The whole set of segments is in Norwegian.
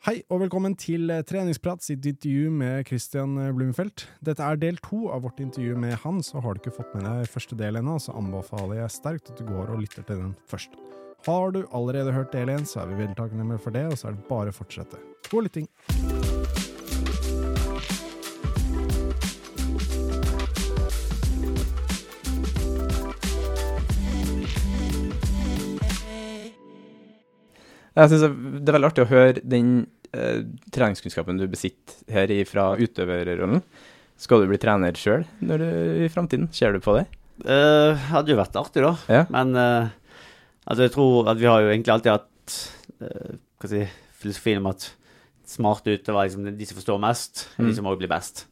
Hei og velkommen til eh, Treningsprat sitt intervju med Christian eh, Blumfeldt. Dette er del to av vårt intervju med han, så har du ikke fått med deg første del ennå, så anbefaler jeg sterkt at du går og lytter til den først. Har du allerede hørt del én, så er vi veldig takknemlige for det, og så er det bare å fortsette. God lytting! Jeg synes Det er veldig artig å høre den eh, treningskunnskapen du besitter her fra utøverrollen. Skal du bli trener sjøl i framtiden? Ser du på det? Uh, hadde jo vært artig, da. Ja. Men uh, altså, jeg tror at vi har jo egentlig alltid hatt uh, hva si, filosofien om at smarte utøvere liksom, de som forstår mest, mm. de som også blir best.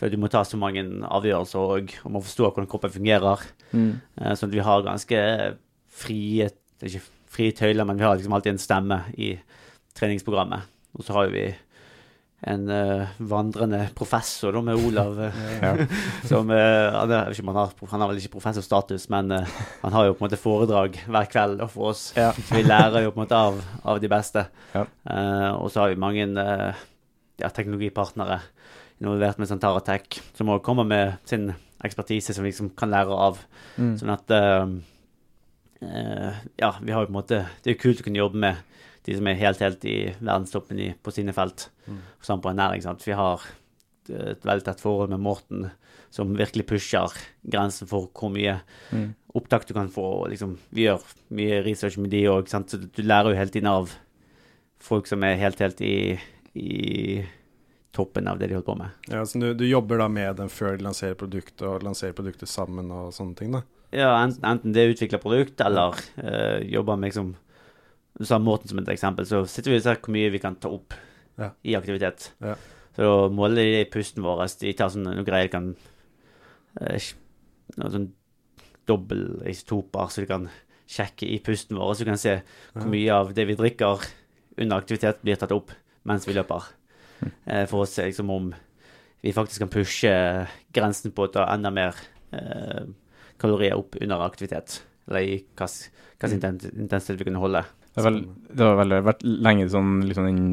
For du må ta så mange avgjørelser og, og må forstå hvordan kroppen fungerer. Mm. Uh, sånn at vi har ganske frie Ikke frie tøyler, men vi har liksom alltid en stemme i treningsprogrammet. Og så har vi en uh, vandrende professor da, med Olav. Uh, som, uh, han, er, han, har, han har vel ikke professorstatus, men han har jo på en måte foredrag hver kveld da, for oss. Ja. Så vi lærer jo på en måte av, av de beste. Ja. Og så har vi mange ja, teknologipartnere involvert med Santara Tech, som også kommer med sin ekspertise som vi liksom kan lære av. Mm. Sånn at Ja, vi har jo på en måte Det er jo kult å kunne jobbe med de som er helt, helt i verdenstoppen i, på sine felt. sammen på ernæring. sant? Vi har et veldig tett forhold med Morten, som virkelig pusher grensen for hvor mye Mm. opptak du kan få. og Liksom, vi gjør mye research med de òg, så du lærer jo hele tiden av folk som er helt, helt i, i toppen av det de holder på med. Ja, så du, du jobber da med den før de lanserer produktet, og lanserer produktet sammen og sånne ting, da? Ja, enten, det er utvikla produkt, eller uh, jobber med liksom Du sa Morten som et eksempel, så sitter vi og ser hvor mye vi kan ta opp Ja. i aktivitet. Ja. Så da måler de pusten vår. De tar sånne noen greier de kan uh, Noe sånn Dobbeltisotoper, så de kan sjekke i pusten vår, så du kan se hvor mye av det vi drikker under aktivitet, blir tatt opp mens vi løper. Uh, for å se liksom om vi faktisk kan pushe grensen på å ta enda mer eh, kalorier opp under aktivitet. Eller i hvilken slags intensitet vi kunne holde. Det har vel, det har vel vært lenge sånn liksom den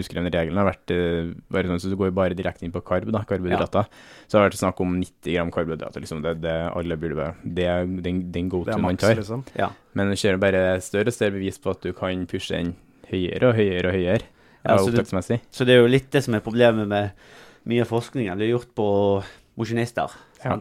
uskrevne regelen har vært eh, bare sånn, så du går jo bare direkte inn på karb, da, karbohydrater. Så har det vært snakk om 90 gram karbohydrater, liksom. Det, det alle burde være Det er den, den go Det to er man tar. liksom. Ja. Men du kjører bare større og større bevis på at du kan pushe den høyere og høyere og høyere. Ja, Ja, så det- opptaksmessig. Så det er jo litt det som er problemet med mye av forskningen. Det er gjort på mosjonister. Ja.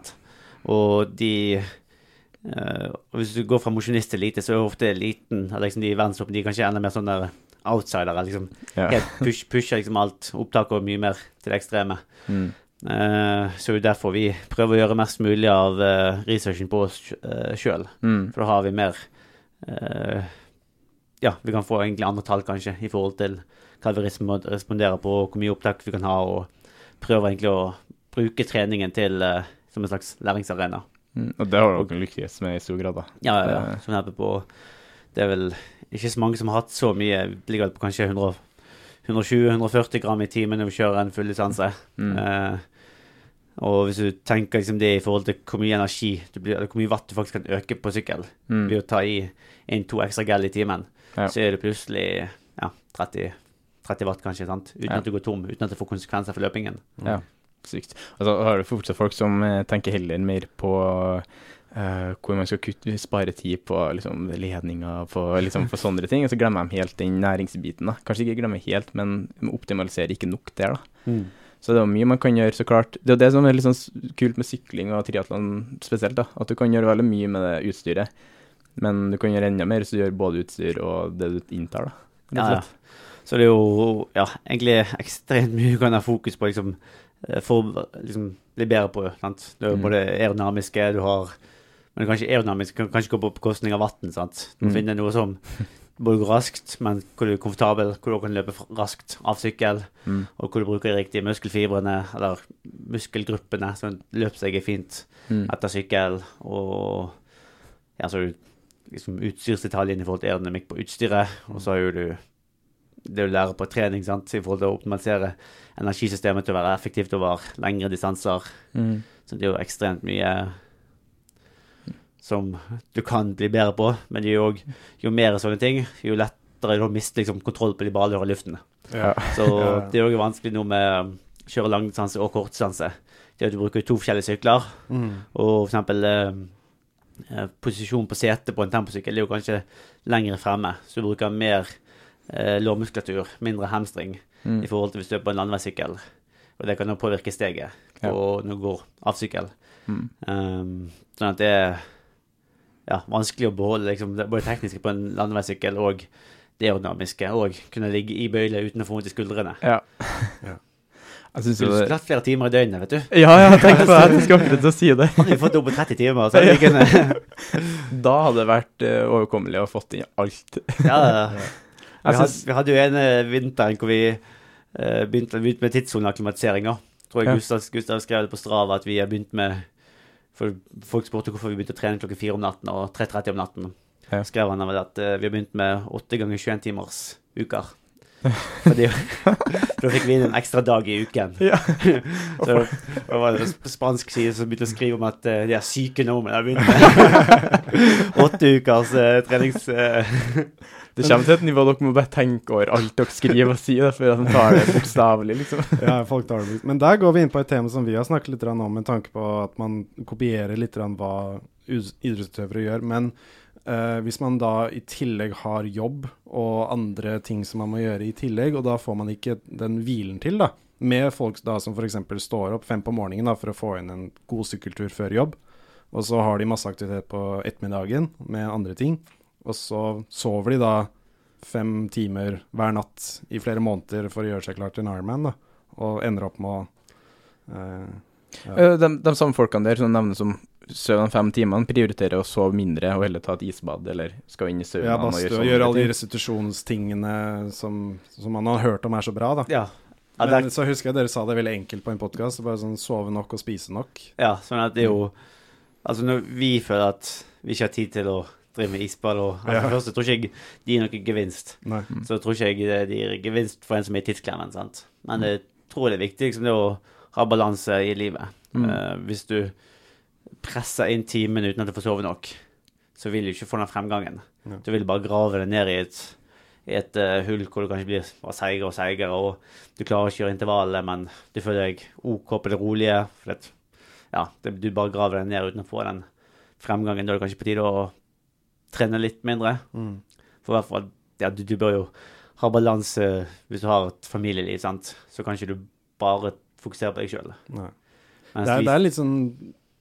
Og de uh, Hvis du går fra mosjonist til elite, så er ofte eliten eller liksom de i verdenstoppen de er kanskje enda mer sånn der outsidere. liksom Ja. helt push, Pusher liksom alt. Opptak og mye mer til det ekstreme. Mm. Uh, så det er derfor vi prøver å gjøre mest mulig av uh, researchen på oss uh, sjøl. Mm. For da har vi mer uh, Ja, vi kan få egentlig andre tall, kanskje, i forhold til hva vi responderer på, hvor mye opptak vi kan ha, og prøver egentlig å bruke treningen til eh, som en slags læringsarena. Mm. Og det har dere lykkes med i stor grad, da. Ja, ja, ja. Som eksempel på Det er vel ikke så mange som har hatt så mye. Ligger vel på kanskje 100 120-140 gram i timen når vi kjører en full distanse. Mm. Eh, og hvis du tenker liksom det i forhold til hvor mye energi blir, eller hvor mye watt du faktisk kan øke på sykkel Mm. ved å ta i en-to ekstra gel i timen, Ja. så er det plutselig ja, 30, 30 watt kanskje, sant? uten Ja. at du går tom, uten at det får konsekvenser for løpingen. Ja, sykt. Og så har du fortsatt folk som eh, tenker heller mer på Uh, hvor man skal kutte, spare tid på liksom, ledninger, på, liksom, på sånne ting, og så glemmer de helt den næringsbiten. da. Kanskje ikke glemmer helt, men optimaliserer ikke nok der. da. Så det er mye man kan gjøre, så klart. Det er det som er litt sånn kult med sykling og triatlon spesielt, da. At du kan gjøre veldig mye med det utstyret. Men du kan gjøre enda mer hvis du gjør både utstyr og det du inntar, da. Ja, ja. Så det er jo ja, egentlig ekstremt mye du kan ha fokus på liksom, for å liksom, bli bedre på. Sant? Er jo Mm. både aerodynamiske du har Men kanskje aerodynamisk kan kanskje gå på bekostning av vann. Du må Mm. finne noe som både går raskt, men hvor du er komfortabel, hvor du kan løpe raskt av sykkel, Mm. og hvor du bruker de riktige muskelfibrene eller muskelgruppene, så løper seg fint Mm. etter sykkel. Og ja, så har du liksom utstyrsdetaljene i forhold til aerodynamikk på utstyret, og så har jo du det du lærer på trening sant? i forhold til å optimalisere energisystemet til å være effektivt over lengre distanser. Mm. Så det er jo ekstremt mye som du kan bli bedre på, men jo, jo mer sånne ting, jo lettere er det å miste liksom, kontroll på de ballhøra luften. Ja. Så Ja. det er jo vanskelig nå med å kjøre langdistanse og kortdistanse. Det er at du bruker to forskjellige sykler, Mm. og for eksempel eh, eh, posisjon på setet på en temposykkel er jo kanskje lengre fremme, så du bruker mer eh, lårmuskulatur, mindre hamstring, Mm. i forhold til hvis du er på en landeveissykkel. Og det kan jo påvirke steget Ja. når du går av sykkel. Mm. Um, sånn at det er ja, vanskelig å beholde liksom, både tekniske på en landeveissykkel og det aerodynamiske, og kunne ligge i bøyle uten å få vondt i skuldrene. Ja. Ja. Jeg syns Du jo skulle det hatt flere timer i døgnet, vet du. Ja, ja, tenk på det. Jeg skal akkurat til å si det. Hadde vi fått opp på 30 timer, så hadde vi kunne Da hadde det vært eh, overkommelig å fått inn alt. Ja, ja. Vi, synes- vi hadde jo en eh, vinter hvor vi eh, begynte, begynte med tidssoneakklimatiseringa. Tror jeg Ja. Gustav, Gustav skrev det på Strava at vi har begynt med For folk spurte hvorfor vi begynte å trene klokken fire om natten og 3.30 om natten. Ja. Skrev han at eh, vi har begynt med åtte ganger 21 timers uker. Fordi, da fikk vi inn en ekstra dag i uken. Ja. så det var det spansk side som begynte å skrive om at de er syke nå, men de har begynt med åtte ukers uh, trenings... eh, Det kommer til et nivå dere må bare tenke over alt dere skriver og sier, før de tar det bokstavelig, liksom. ja, folk tar det. Men der går vi inn på et tema som vi har snakket litt om, med tanke på at man kopierer litt hva idrettsutøvere gjør. Men eh, hvis man da i tillegg har jobb og andre ting som man må gjøre i tillegg, og da får man ikke den hvilen til, da, med folk da som f.eks. står opp fem på morgenen da, for å få inn en god sykkeltur før jobb, og så har de masse aktivitet på ettermiddagen med andre ting, og så sover de da fem timer hver natt i flere måneder for å gjøre seg klar til en Ironman, da, og ender opp med å eh, ja. Eh, De, de samme folkene der som nevner som sover de fem timene, prioriterer å sove mindre og heller ta et isbad, eller skal inn i saunaen Ja, bare badstue gjøre og gjøre alle de restitusjonstingene som, som man har hørt om er så bra, da. Ja. Ja, Men det, så husker jeg dere sa det veldig enkelt på en podkast, bare sånn sove nok og spise nok. ja, sånn at det er jo Altså, når vi føler at vi ikke har tid til å drive med isball og altså, Ja. Først det tror ikke jeg de gir noen gevinst. Nei. Så tror ikke jeg de gir gevinst for en som er i tidsklemmen, sant. Men jeg tror det er viktig liksom, det å ha balanse i livet. Mm. Uh, hvis du presser inn timen uten at du får sove nok, så vil du ikke få den fremgangen. Ja. Du vil bare grave det ned i et, i et uh, hull hvor du kanskje blir seigere og seigere, og du klarer ikke å gjøre intervallet, men du føler deg OK på det rolige. For det, ja, det, du bare graver deg ned uten å få den fremgangen. Da er det kanskje på tide å trene litt mindre. Mm. For i hvert fall, ja, du, du bør jo ha balanse hvis du har et familieliv, sant. Så kan ikke du bare fokusere på deg sjøl. Det er, det er litt sånn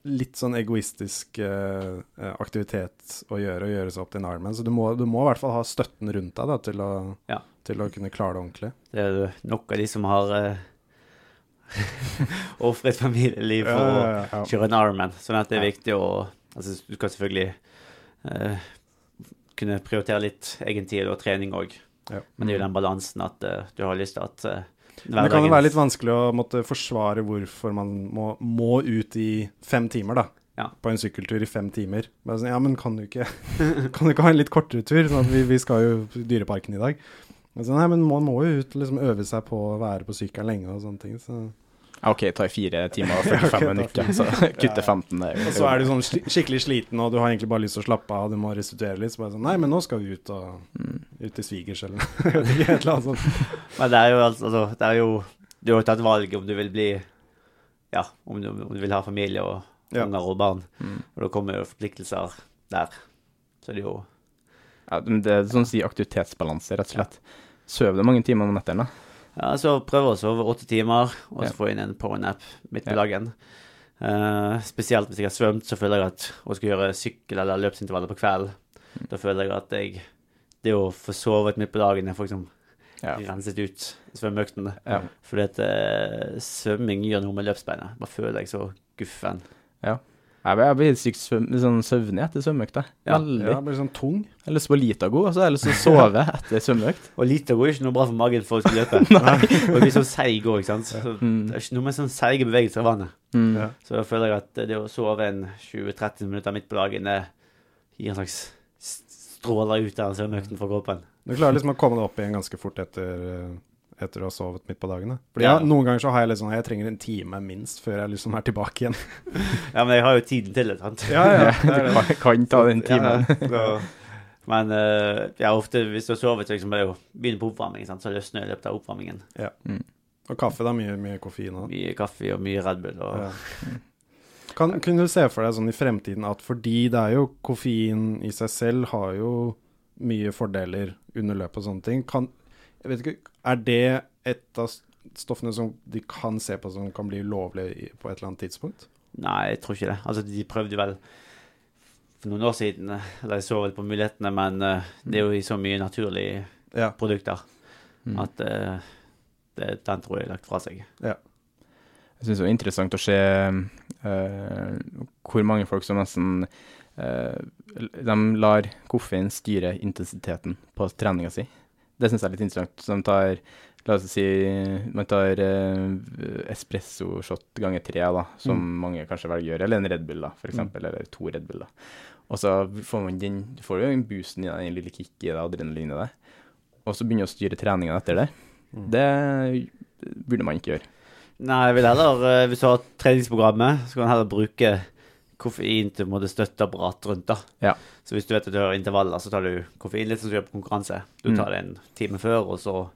litt sånn egoistisk eh, eh, aktivitet å gjøre, å gjøre seg opp til en Ironman. Så du må, du må i hvert fall ha støtten rundt deg da, til, å, Ja. til å kunne klare det ordentlig. Det er nok av de som har eh, ofret familieliv for Ja, ja, å kjøre en Ironman. Sånn at det er viktig å Altså, du skal selvfølgelig eh, kunne prioritere litt egen tid og trening òg. Ja. Men det er jo den balansen at uh, du har lyst til at uh, det kan jo være litt vanskelig å måtte forsvare hvorfor man må, må ut i fem timer, da. Ja. På en sykkeltur i fem timer. Bare sånn, ja, men kan du ikke Kan du ikke ha en litt kortere tur? Sånn vi, vi skal jo i Dyreparken i dag. Men så, nei, men man må jo ut og liksom øve seg på å være på sykkelen lenge og sånne ting. Så. Ja, OK, tar fire timer og 45 Ok, minutter, så kutter 15. Det er Og så er du sånn skikkelig sliten, og du har egentlig bare lyst til å slappe av, du må restituere litt. Så bare sånn Nei, men nå skal vi ut og Mm. ut til svigers eller annet sånt. Men det er jo altså Det er jo Du har jo tatt valg om du vil bli Ja, om du, om du vil ha familie og Ja. unger og barn. Mm. Og da kommer jo forpliktelser der. Så det er jo Ja, det er sånn å si aktivitetsbalanse, rett og slett. Sover du mange timer om nettene? Ja, så prøve å sove åtte timer, og så Ja. få inn en powernap midt på Ja. dagen. Uh, spesielt hvis jeg har svømt, så føler jeg at å skulle gjøre sykkel- eller løpsintervaller på kvelden, Mm. da føler jeg at jeg Det å få sovet midt på dagen, er får liksom Ja. renset ut svømmeøktene. Ja. Fordi at uh, svømming gjør noe med løpsbeinet. Bare føler jeg så guffen. Ja. Jeg blir helt sykt svøm, sånn søvnig etter svømmeøkta. Ja. Veldig. Ja, blir sånn tung. Jeg har lyst på Litago, og så har jeg lyst til å sove etter svømmeøkt. Og Litago er ikke noe bra for magen for å skulle løpe. og det blir sånn seig òg, ikke sant. Så Mm. det er ikke noe med sånn seige bevegelser i vannet. Mm. Ja. Så da føler jeg at det å sove en 20-30 minutter midt på dagen, det gir en slags stråler ut av svømmeøkten for kroppen. Du klarer liksom å komme deg opp igjen ganske fort etter, eh, etter å ha sovet midt på dagen. da. Fordi Ja. jeg, Noen ganger så har jeg litt sånn Jeg trenger en time minst før jeg liksom er tilbake igjen. Ja, men jeg har jo tiden til det, sant. Ja, ja, Du kan, kan ta den timen. Ja, men uh, ja, ofte hvis du har sovet, så liksom bare begynner på oppvarming, sant? så løsner det i løpet av oppvarmingen. Og kaffe, da. Mye, mye koffein òg. Mye kaffe og mye Red Bull. Og, Ja. Kan, kunne du se for deg sånn i fremtiden at fordi det er jo koffein i seg selv har jo mye fordeler under løpet og sånne ting, kan Jeg vet ikke, er det et av stoffene som de kan se på som kan bli ulovlig på et eller annet tidspunkt? Nei, jeg tror ikke det. Altså, de prøvde vel for noen år siden, eh, eller jeg så vel på mulighetene, men eh, det er jo i så mye naturlige Ja. produkter Mm. at uh, det, den tror jeg er lagt fra seg. Jeg syns det er interessant å se uh, hvor mange folk som nesten uh, De lar koffein styre intensiteten på treninga si. Det syns jeg er litt interessant. Så de tar La oss si man tar eh, espresso-shot ganger tre, da, som Mm. mange kanskje velger å gjøre, eller en Red Bull, da, for eksempel, eller to Red Bull. da. Og så får man den, får jo en boosten i deg, en lille kick i deg, adrenalin i deg. Og så begynner du å styre treninga etter det. Mm. Det burde man ikke gjøre. Nei, jeg vil heller, eh, hvis du har treningsprogrammet, så kan du heller bruke koffein til måtte støtteapparat rundt. da. Ja. Så hvis du vet at du har intervaller, så tar du koffein litt som du gjør på konkurranse. Du Mm. tar det en time før, og så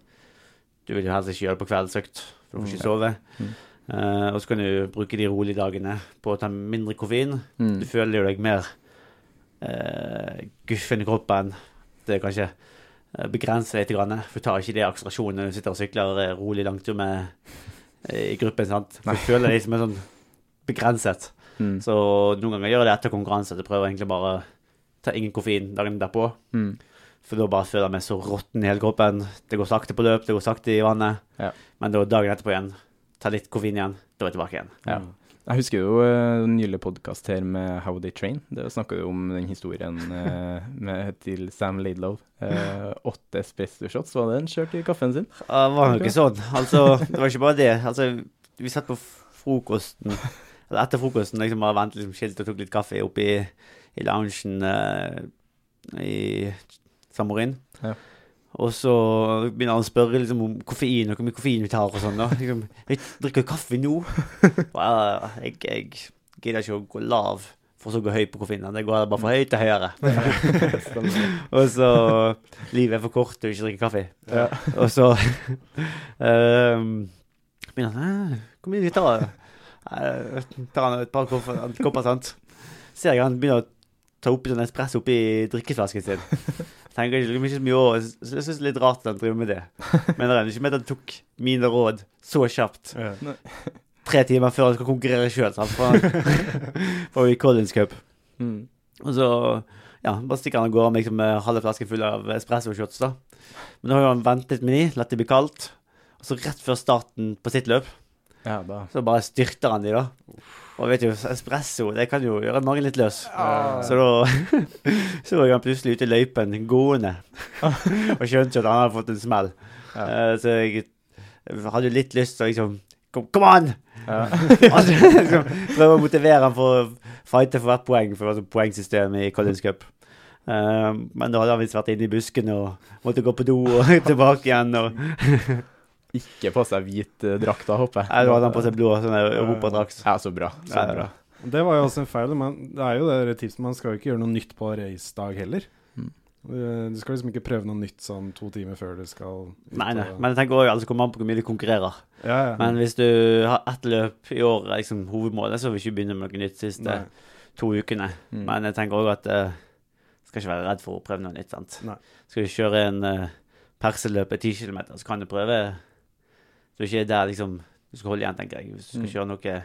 Du vil jo helst ikke gjøre det på kveldsøkt, for du får ikke sove. Mm. Uh, og så kan du bruke de rolige dagene på å ta mindre koffein. Mm. Du føler jo deg mer uh, guffen i kroppen. Det er kanskje begrense begrenser litt, grann, for du tar ikke de akselerasjonene når du sitter og sykler eh, rolig langtur med eh, i gruppen. sant? Du føler deg som er sånn begrenset. Mm. Så noen ganger gjør jeg det etter konkurranse. at Jeg prøver egentlig bare ta ingen koffein dagen derpå. Mm. For da bare føler jeg meg så råtten i hele kroppen. Det går sakte på løp, det går sakte i vannet. Ja. Men da dagen etterpå igjen, ta litt koffein igjen, da er jeg tilbake igjen. Ja. Jeg husker jo den en nylig podkast her med How They Train. Der snakka du om den historien eh, med, til Sam Laidlow. Eh, åtte espresso shots, var det den kjørte i kaffen sin? Det var jo ikke sånn. Altså, det var ikke bare det. Altså, vi satt på frokosten, etter frokosten, liksom bare ventet liksom skilt og tok litt kaffe oppe i, i loungen eh, i Samorin. Ja. Og så begynner han å spørre liksom, om koffein og hvor mye koffein vi tar og sånn. da. Liksom, jeg drikker kaffe nå. Og jeg, jeg, gidder ikke å gå lav for så å gå høy på koffeinen. Det går bare fra høyt til høyere. og så Livet er for kort til å ikke drikke kaffe. Og så um, begynner han «Hæ, Hvor mye vi tar tar han et par kopper, sant? Ser jeg han begynner å ta oppi sånn espresso oppi drikkeflasken sin. Tenker ikke, ikke så mye over, så jeg syns det er litt rart at han driver med det. Men det er ikke med at han tok mine råd så kjapt. Tre timer før han skal konkurrere sjøl, for i Collins Cup. Mm. Og så ja, bare stikker han av gårde med liksom, halve flaske full av espresso-shots. da. Men nå har jo han ventet med de, latt det bli kaldt. Og så rett før starten på sitt løp, Ja, da. Så bare styrter han de, da. Og vet du, espresso det kan jo gjøre magen litt løs. Så da så var han plutselig ute i løypen gående og skjønte at han hadde fått en smell. Eh, så jeg hadde jo litt lyst til å liksom Kom, kom an! altså, liksom, prøve å motivere han for å fighte for hvert poeng, for det var sånn poengsystem i Collins Cup. Eh, men da hadde han visst vært inne i busken og måtte gå på do og tilbake igjen. Og Ikke på seg hvit eh, drakt, da, håper jeg. Nei, du hadde på seg blå sånn europadrakt. Ja, så bra. Så Ja, bra. Det var jo også en feil. Men det er jo det tipset, man skal jo ikke gjøre noe nytt på racedag heller. Mm. Eh, Du skal liksom ikke prøve noe nytt sånn to timer før du skal ut Nei, nei. og- Men jeg tenker også, altså, kommer an på hvor mye du konkurrerer. ja, ja. Men hvis du har ett løp i år, liksom hovedmålet, så vil du ikke begynne med noe nytt de siste Nei. to ukene. Mm. Men jeg tenker òg at uh, skal ikke være redd for å prøve noe nytt. sant? Nei. Skal du kjøre en uh, perseløp på 10 km, så kan du prøve Så ikke er der liksom du skal holde igjen, tenker jeg. Hvis du skal Mm. kjøre noe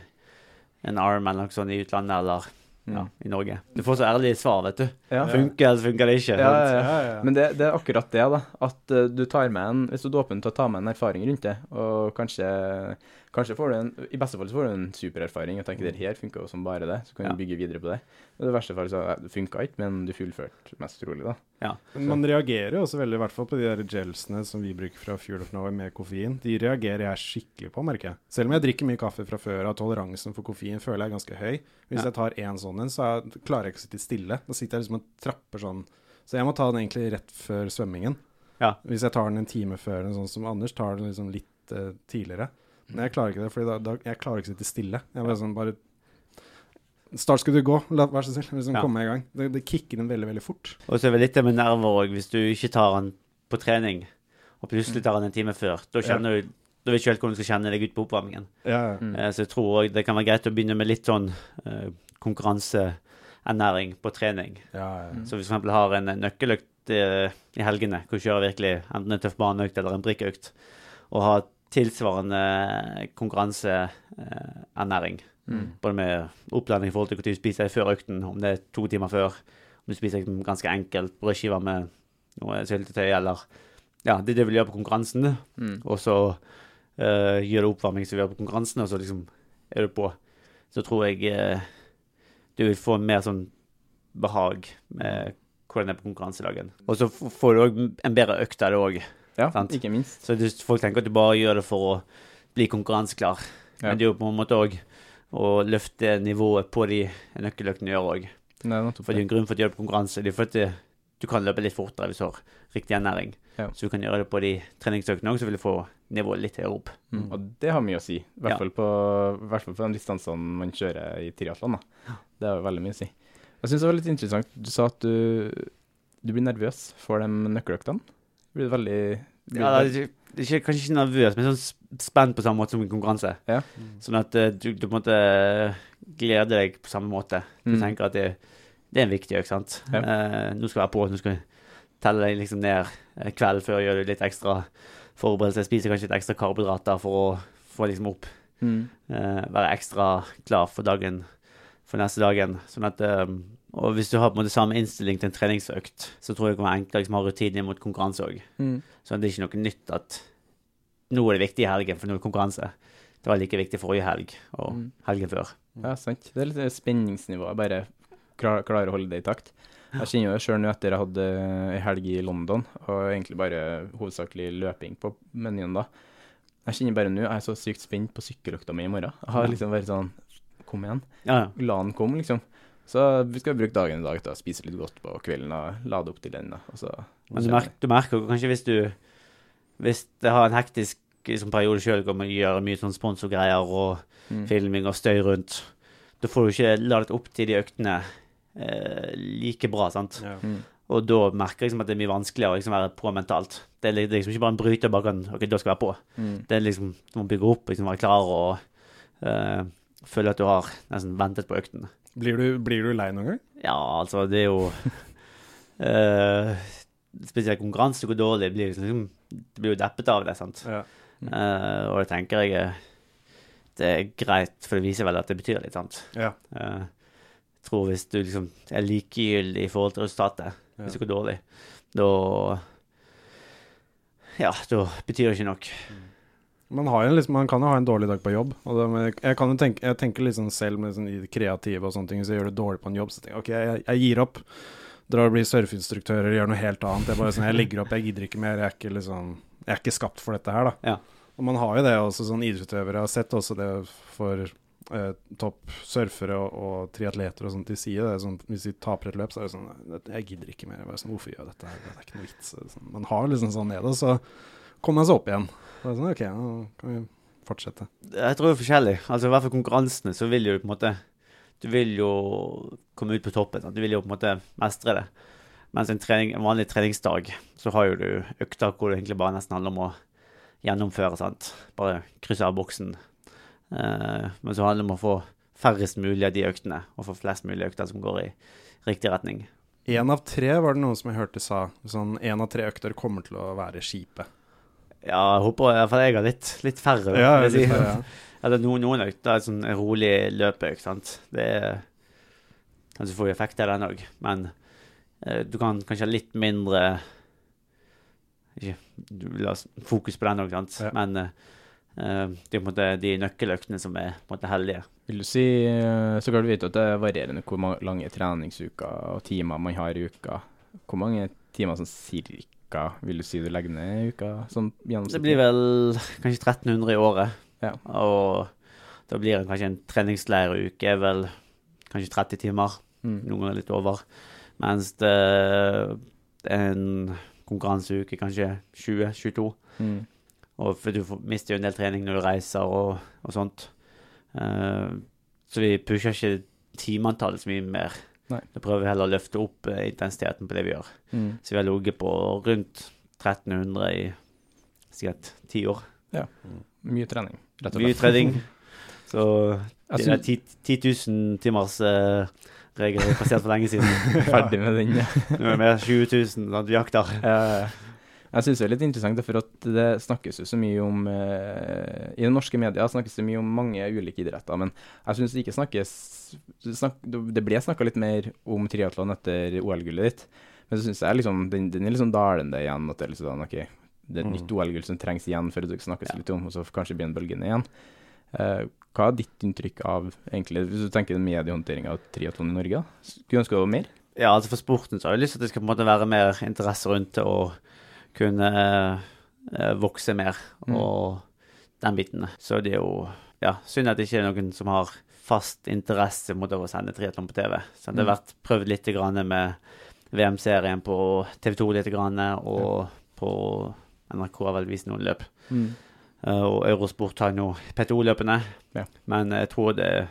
en arm eller noe sånt i utlandet eller ja, Mm. i Norge. Du får så ærlige svar, vet du. Ja. Funker eller funker det ikke? Ja, ja, ja. Ja, ja. Men det, det er akkurat det, da. At eh, du tar med en Hvis du er åpen til å ta med en erfaring rundt det, og kanskje Kanskje får du en I beste fall så får du en supererfaring og tenker det her funka jo som bare det, så kan Ja. du bygge videre på det. Og I det verste fall så eh, funka ikke, men du fullførte mest trolig, da. Men man reagerer jo også veldig, i hvert fall på de der gelsene som vi bruker fra Fuel of Norway med koffein. De reagerer jeg skikkelig på, merker jeg. Selv om jeg drikker mye kaffe fra før av, toleransen for koffein føler jeg er ganske høy. Hvis Ja. jeg tar én sånn en, så jeg, klarer jeg ikke å sitte stille. Da sitter jeg liksom og trapper sånn. Så jeg må ta den egentlig rett før svømmingen. Ja. Hvis jeg tar den en time før, sånn som Anders tar den liksom litt uh, tidligere. Men jeg klarer ikke det, for jeg klarer ikke å sitte stille. Jeg bare sånn bare Start skal du gå, la, vær så snill. Liksom Ja. komme i gang. Det, det kicker den veldig, veldig fort. Og så er det litt det med nerver òg, hvis du ikke tar den på trening, og plutselig tar den en time før. Da kjenner du da vet du ikke helt hvordan du skal kjenne deg ut på oppvarmingen. Ja, ja. Mm. Eh, Så jeg tror òg det kan være greit å begynne med litt sånn uh, konkurranseernæring på trening. ja, ja. Så hvis du f.eks. har en nøkkeløkt uh, i helgene, hvor du kjører virkelig enten en tøff baneøkt eller en brikkøkt, og har tilsvarende konkurranseernæring, Mm. både med oppladning i forhold til når du spiser før økten, om det er to timer før, om du spiser ganske enkelt brødskiver med noe syltetøy, eller Ja, det er det du vil gjøre på konkurransen, Mm. og så uh, gjør du oppvarming som vi gjør på konkurransen, og så liksom er du på. Så tror jeg uh, du vil få mer sånn behag med hvordan det er på konkurransedagen. Og så får du òg en bedre økt av det òg. Ja, Sant. ikke minst. Så folk tenker at du bare gjør det for å bli konkurranseklar. Ja. Men det er jo på en måte òg å løfte nivået på de nøkkeløktene du gjør òg. For det er en grunn for at du gjør det på konkurranse. Det er at du kan løpe litt fortere hvis du har riktig ernæring. Ja. Så du kan gjøre det på de treningsøktene òg, så vil du få nivået litt høyere opp. Mm. Og det har mye å si. I hvert Ja. fall på, hvert fall på de distansene man kjører i triatlon. Det har veldig mye å si. Jeg syns det var litt interessant. Du sa at du, du blir nervøs for de nøkkeløktene. Blir det veldig blir Ja, det er ikke, kanskje ikke nervøs, men sånn spent på samme måte som en konkurranse. Ja. Sånn at eh, du, du på en måte gleder deg på samme måte. Du Mm. tenker at det, det er en viktig økt, sant. Ja. Eh, nå skal jeg være på, nå skal jeg telle deg liksom ned kvelden kveld før, gjør du litt ekstra forberedelse. Spiser kanskje litt ekstra karbohydrater for å få liksom opp. Mm. eh, være ekstra klar for dagen, for neste dagen. Sånn at eh, Og hvis du har på en måte samme innstilling til en treningsøkt, så tror jeg det kan være enklere liksom, å ha rutiner mot konkurranse òg. Mm. Så det er ikke noe nytt at nå er det viktig i helgen, for nå er det konkurranse. Det var like viktig forrige helg og Mm. helgen før. Ja, sant. Det er litt spenningsnivå. spenningsnivået. Bare klar, å holde det i takt. Jeg kjenner jo sjøl nå etter jeg hadde ei helg i London, og egentlig bare hovedsakelig løping på menyen da. Jeg kjenner bare nå, jeg er så sykt spent på sykkeløkta mi i morgen. Jeg har liksom vært sånn Kom igjen. Ja, ja. La den komme, liksom. Så vi skal bruke dagen i dag til å spise litt godt på kvelden og lade opp til den. da. Og så Men du, merker, du merker kanskje hvis du Hvis det har en hektisk liksom, periode sjøl, hvor man gjør mye sånn sponsorgreier og Mm. filming og støy rundt, da får du ikke ladet opp til de øktene eh, like bra, sant. Ja. Mm. Og da merker jeg liksom at det er mye vanskeligere å liksom være på mentalt. Det er det er liksom ikke bare en bryter bare kan OK, da skal jeg være på. Mm. Det er liksom Du må bygge opp, liksom være klar og eh, føle at du har nesten ventet på økten. Blir, du, blir du lei noen gang? Ja, altså, det er jo uh, Spesielt konkurranse går dårlig, blir liksom, du blir jo deppet av det, sant. Ja. Uh, og det tenker jeg det er greit, for det viser vel at det betyr litt, sant. Ja. Uh, jeg tror hvis du liksom er likegyldig i forhold til resultatet, Ja. hvis det går dårlig, da Ja, da betyr det ikke nok. Man, har jo liksom, man kan jo ha en dårlig dag på jobb. Det, jeg, kan jo tenke, jeg tenker liksom selv med sånn, kreative og sånne ting, så jeg gjør det dårlig på en jobb, så tenker jeg OK, jeg, jeg gir opp. Drar og blir surfeinstruktør eller gjør noe helt annet. Jeg bare sånn, jeg legger opp, jeg gidder ikke mer. Jeg er ikke liksom Jeg er ikke skapt for dette her, da. Ja. Og man har jo det også, sånn idrettsutøvere har sett også det for eh, topp surfere og, og triatleter og sånt. De sier det sånn Hvis de taper et løp, så er det sånn Jeg gidder ikke mer. Jeg bare sånn, Hvorfor gjør jeg dette her? Det er ikke noe vits. Sånn, man har liksom sånn nede, så kommer jeg så opp igjen. Det er sånn, OK, nå kan vi fortsette. Jeg tror det er forskjellig. Altså I hvert fall konkurransene, så vil jo på en måte Du vil jo komme ut på toppen. Sant? Du vil jo på en måte mestre det. Mens en, trening, en vanlig treningsdag, så har jo du økter hvor det egentlig bare nesten handler om å gjennomføre. sant? Bare krysse av boksen. Eh, men så handler det om å få færrest mulig av de øktene, og få flest mulig økter som går i riktig retning. Én av tre var det noen som jeg hørte sa. Sånn én av tre økter kommer til å være skipet. Ja, jeg håper i hvert fall jeg har litt, litt færre. Ja, litt si. færre, ja. Eller noen, noen økter er sånn en rolig løpeøkt, sant. Det er Kanskje får vi effekt av den òg, men eh, du kan kanskje ha litt mindre Ikke du vil ha fokus på den òg, sant, Ja. men eh, eh, det er på en måte de nøkkeløktene som er på en måte heldige. Vil du si eh, Så klart du vet at det er varierende hvor mange lange treningsuker og timer man har i uka. Hvor mange timer sånn cirka vil du si du legger ned i uka? Sånn Det blir vel kanskje 1300 i året, Ja. og da blir det kanskje en treningsleiruke er vel kanskje 30 timer. mm. noen er litt over. Mens det en konkurranseuke kanskje 20-22. Mm. Og for du mister jo en del trening når du reiser og, og sånt. Uh, så vi pusher ikke timeantallet så mye mer. Nei. Da prøver vi heller å løfte opp eh, intensiteten på det vi gjør. Mm. Så vi har ligget på rundt 1300 i sikkert ti år. Ja. Mye trening, rett og Mye trening. Så Jeg de der 10 10 000 timers uh, regel er passert for lenge siden. Ferdig med den. Nå er det mer 20 000 sånn, vi jakter. Eh, jeg syns det er litt interessant, for at det snakkes jo så mye om eh, I norske media snakkes det mye om mange ulike idretter, men jeg syns det ikke snakkes snak, Det ble snakka litt mer om triatlon etter OL-gullet ditt, men så syns jeg liksom den, den er litt sånn dalende igjen. At det er litt sånn, ok, det er et Mm. nytt OL-gull som trengs igjen før det snakkes Ja. litt om, og så kanskje blir bølgene bølgende igjen. Eh, hva er ditt inntrykk av egentlig, hvis du tenker mediehåndteringa av triatlon i Norge? da? Skulle du ønske det var mer? Ja, altså for sporten så har jeg lyst til at det skal på en måte være mer interesse rundt det og kunne eh, vokse mer Mm. og den biten. Så det er jo ja, synd at det ikke er noen som har fast interesse mot å sende triatlon på TV. Så det har Mm. vært prøvd litt grann med VM-serien på TV2 litt, grann, og på NRK har vel vist noen løp. Mm. Eh, og Eurosport har nå PTO-løpene. Ja. Men jeg tror det er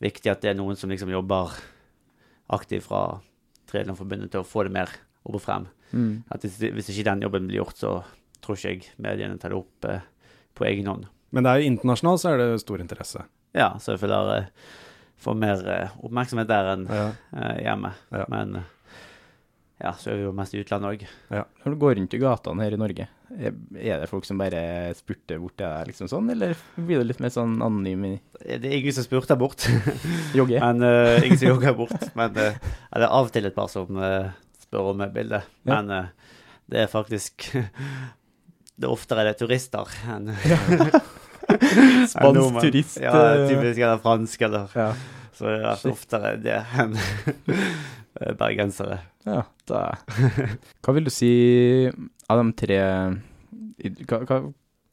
viktig at det er noen som liksom jobber aktivt fra Triathlonforbundet til å få det mer opp og frem. Mm. At hvis, hvis ikke den jobben blir gjort, så tror ikke jeg mediene tar det opp eh, på egen hånd. Men det er jo internasjonalt, så er det stor interesse. Ja, så jeg føler eh, får mer eh, oppmerksomhet der enn Ja. eh, hjemme. Ja. Men eh, ja, så er vi jo mest i utlandet òg. Når du går rundt i gatene her i Norge, er det folk som bare spurter bort til deg, liksom sånn, eller blir det litt mer sånn anonym Det er ingen som spurter bort. jogge? Men eh, ingen som jogger bort. Men uh, det er av og til et par som eh, spør med bildet. Ja. Men uh, det er faktisk Det er oftere det er turister enn Spansk turist. Ja, eh, typisk eller fransk, eller ja. Så det er oftere det enn bergensere. ja, da Hva vil du si av de tre Hva, hva,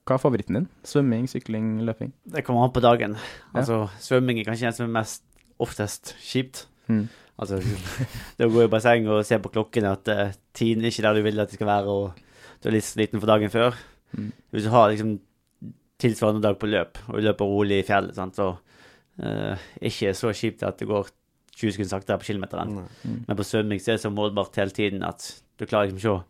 hva er favoritten din? Svømming, sykling, løping? Det kommer an på dagen. Altså, svømming er kanskje en som er mest oftest kjipt. Mm. Altså, det å gå i basseng og se på klokken at uh, tiden er ikke der du vil at det skal være, og du er litt sliten for dagen før. Mm. Hvis du har liksom tilsvarende dag på løp, og du løper rolig i fjellet, sant, så uh, ikke så kjipt at det går 20 sekunder saktere på kilometeren. Mm. Men på svømming så er det så målbart hele tiden at du klarer liksom ikke å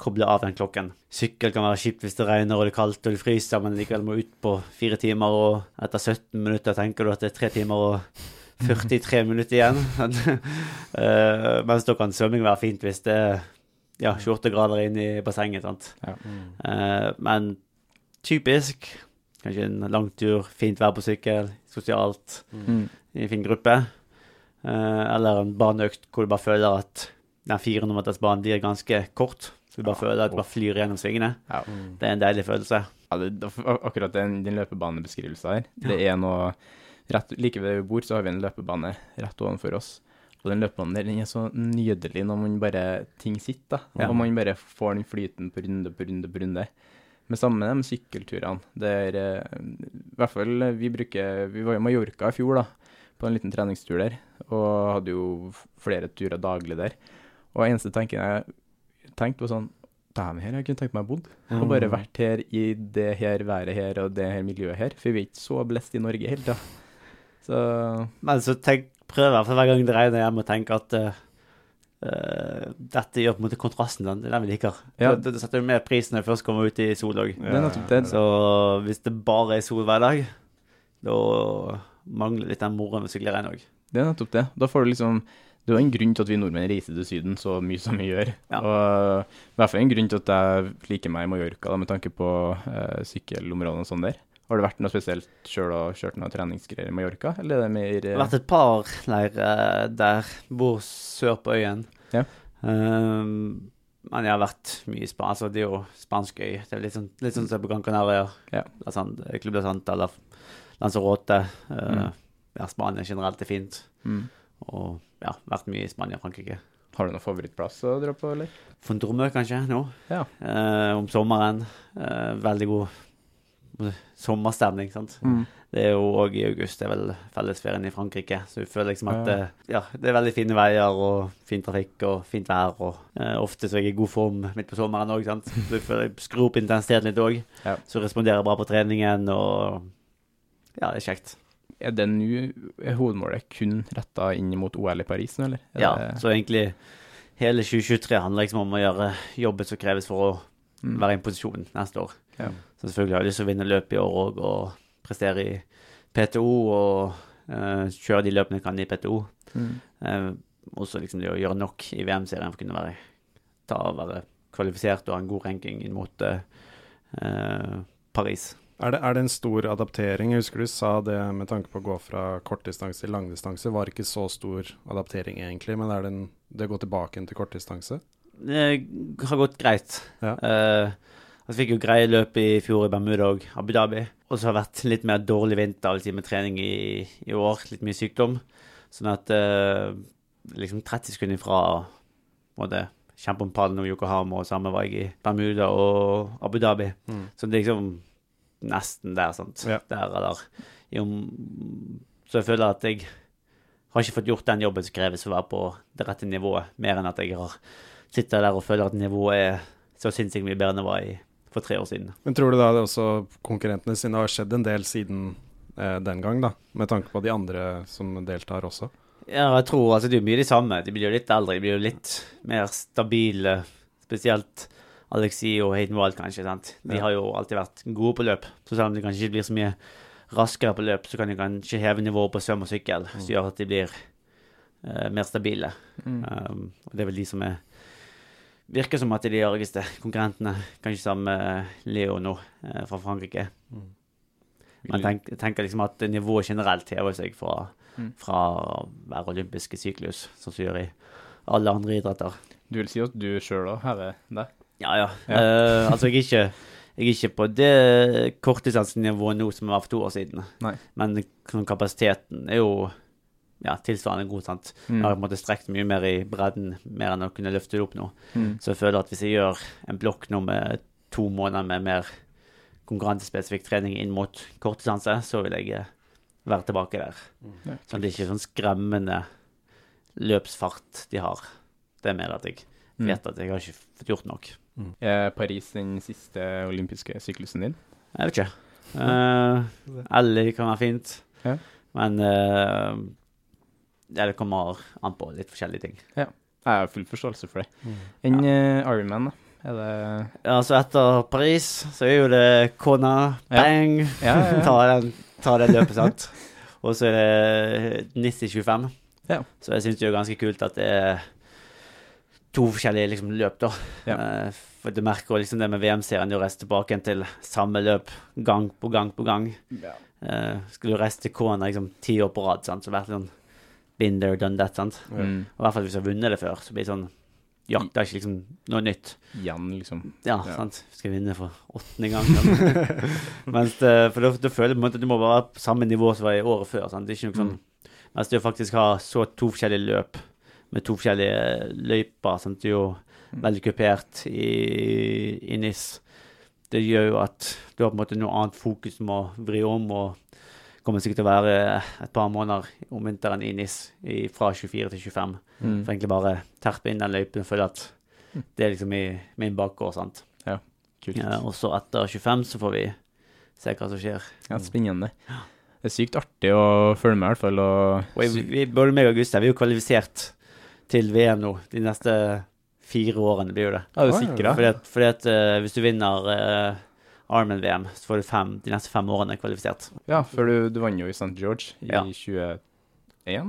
koble av den klokken. Sykkel kan være kjipt hvis det regner og det er kaldt og du fryser, men likevel må ut på fire timer, og etter 17 minutter tenker du at det er tre timer og 43 minutter igjen. uh, mens da kan svømming være fint hvis det er ja, 28 grader inn i bassenget. sant? Ja. Uh, men typisk kanskje en lang tur, fint vær på sykkel, sosialt Mm. i en fin gruppe. Uh, eller en baneøkt hvor du bare føler at den 400-metersbanen blir ganske kort. Så du bare føler at du bare flyr gjennom svingene. Ja. Det er en deilig følelse. Ja, det, det- akkurat den, den løpebanebeskrivelsen her, det er noe rett, Like ved vi bor, så har vi en løpebane rett ovenfor oss. Og den løpebanen der, den er så nydelig når man bare ting sitter, da. Ja. Og man bare får den flyten på runde på runde på runde. Men sammen med de sykkelturene. Det er eh, I hvert fall eh, vi bruker Vi var i Mallorca i fjor, da, på en liten treningstur der, og hadde jo flere turer daglig der. Og eneste tanken jeg tenkte, var sånn Dæven, her jeg kunne tenkt meg bodd. Og bare vært her i det her været her og det her miljøet her. For vi er ikke så blest i Norge hele tida. Så Men så tenk, prøver jeg for hver gang det regner hjemme å tenke at uh, dette gjør på en måte kontrasten. Den, den vi liker. Ja. Det, det setter jo mer pris når jeg først kommer ut i sol òg. det. Så hvis det bare er sol hver dag, da mangler litt den moroen ved sykleregn òg. Det er nettopp det. Da får du liksom Det er jo en grunn til at vi nordmenn reiser til Syden så mye som vi gjør. Ja. Og i hvert fall en grunn til at jeg liker meg i Mallorca, med tanke på eh, sykkelområdene og sånn der. Har det vært noe spesielt sjøl og kjørt noen treningsgreier i Mallorca, eller er det mer Det eh, har vært et par leirer der. Bor sør på øyen. Ja. Um, men jeg har vært mye i Spania. Altså, det er jo spansk øy. Det er litt sånn, litt sånn som på Gran Canaria. Ja. Club de Santa eller Lanzarote. Uh, Mm. Ja, Spania generelt er fint. mm. Og ja, vært mye i Spania og Frankrike. Har du noen favorittplass å dra på, eller? Fondromø, kanskje, nå. Ja. Uh, om sommeren. Uh, veldig god sommerstemning, sant. Mm. Det er jo òg i august, det er vel fellesferien i Frankrike. Så du føler liksom at Ja. ja, det er veldig fine veier og fin trafikk og fint vær. Og eh, ofte så er jeg i god form midt på sommeren òg, sant. Så du føler jeg skrur opp intensiteten litt òg. Ja. Så responderer bra på treningen og Ja, det er kjekt. Er det nå hovedmålet kun retta inn mot OL i Paris nå, eller? Er Ja, det- så egentlig hele 2023 handler liksom om å gjøre jobben som kreves for å. Være i en posisjon neste år. Ja. Så selvfølgelig har jeg lyst til å vinne løp i år òg, og prestere i PTO og uh, kjøre de løpene jeg kan i PTO. Mm. Uh, også liksom det å gjøre nok i VM-serien for å kunne være, ta, være kvalifisert og ha en god ranking inn mot eh, eh, Paris. Er det, er det en stor adaptering? Jeg husker du sa det med tanke på å gå fra kortdistanse til langdistanse. Var ikke så stor adaptering egentlig, men er det, en, det går tilbake til kortdistanse? Det har gått greit. Ja. Uh, jeg fikk jo greie løp i fjor i Bermuda og Abu Dhabi. Og så har det vært litt mer dårlig vinter si, med trening i, i år. Litt mye sykdom. Sånn at uh, liksom 30 sekunder fra måtte kjempe om pallen og Yokohama, og samme var jeg i Bermuda og Abu Dhabi. Mm. Så det er liksom nesten der, sant. Ja. Der eller om, Så jeg føler at jeg har ikke fått gjort den jobben som kreves for å være på det rette nivået, mer enn at jeg har sitter der og føler at nivået er så sinnssykt mye bedre enn det var i, for tre år siden. Men tror du da det også konkurrentene sine har skjedd en del siden eh, den gang, da? Med tanke på de andre som deltar også? Ja, jeg tror altså det er mye de samme. De blir jo litt eldre, de blir jo litt mer stabile. Spesielt Alexi og Hayden Wild, kanskje. sant? De Ja. har jo alltid vært gode på løp. Så selv om de kanskje ikke blir så mye raskere på løp, så kan de kanskje heve nivået på svøm og sykkel, som gjør at de blir uh, mer stabile. Mm. Um, og det er vel de som er Virker som at de argeste konkurrentene. Kanskje sammen med Leo nå, eh, fra Frankrike. Men jeg tenker liksom at nivået generelt hever seg fra, Mm. fra hver olympiske syklus, sånn som gjør i alle andre idretter. Du vil si at du sjøl òg hever der? Ja, ja. Ja. Uh, altså, jeg er ikke jeg er ikke på det kortdistansenivået nå som jeg var for to år siden. Nei. Men sånn kapasiteten er jo ja, tilsvarende god, sant. Mm. Jeg har på en måte strekt mye mer i bredden, mer enn å kunne løfte det opp nå. Mm. Så jeg føler at hvis jeg gjør en blokk nå med to måneder med mer konkurransespesifikk trening inn mot kortdistanse, så vil jeg eh, være tilbake der. Ja. Så det er ikke sånn skremmende løpsfart de har. Det er mer at jeg Mm. vet at jeg har ikke fått gjort nok. Er Paris den siste olympiske syklusen din? Jeg vet ikke. Uh, Ellie kan være fint. Ja. Men eh, ja, det kommer an på litt forskjellige ting. Ja. Jeg har full forståelse for det. Enn uh, Ironman, da? Er det Ja, så etter Paris så er jo det Kona, bang, Ja, ja, ja. ta, den, ta det løpet, sant. Og så er det NIS i 25. Ja. Så jeg syns det er ganske kult at det er to forskjellige liksom, løp, da. Ja. Eh, for du merker liksom det med VM-serien, du reiser tilbake til samme løp gang på gang på gang. Eh, skulle du reise til Kona liksom ti år på rad, sant, så vært sånn been there, done that, sant. Mm. Og I hvert fall hvis du har vunnet det før, så blir det sånn ja, det er ikke liksom noe nytt. Jan, liksom. Ja, Ja. sant. Skal vinne for åttende gang. Mens det, for da, da føler jeg på en måte at du må være på samme nivå som var i året før. Sant? Det er ikke noe sånn Mens det å faktisk ha så to forskjellige løp med to forskjellige løyper, sant? det er jo veldig kupert i, i NIS. Det gjør jo at du har på en måte noe annet fokus du må vri om, og kommer sikkert til å være et par måneder om vinteren i NIS i, fra 24 til 25. Mm. For egentlig bare terpe inn den løypen og føle at det er liksom i min bakgård, sant. Ja, Kult. Ja, og så etter 25 så får vi se hva som skjer. Ja, spennende. Det er sykt artig å følge med, i hvert fall. Og, Og vi, vi, både meg og Gustav vi er jo kvalifisert til VM nå de neste fire årene, blir jo det. ja, du er sikra? Fordi at, fordi at uh, hvis du vinner uh, Armen-VM, du fem, de neste fem årene kvalifisert. Ja, for du, du vant jo i St. George i Ja. 21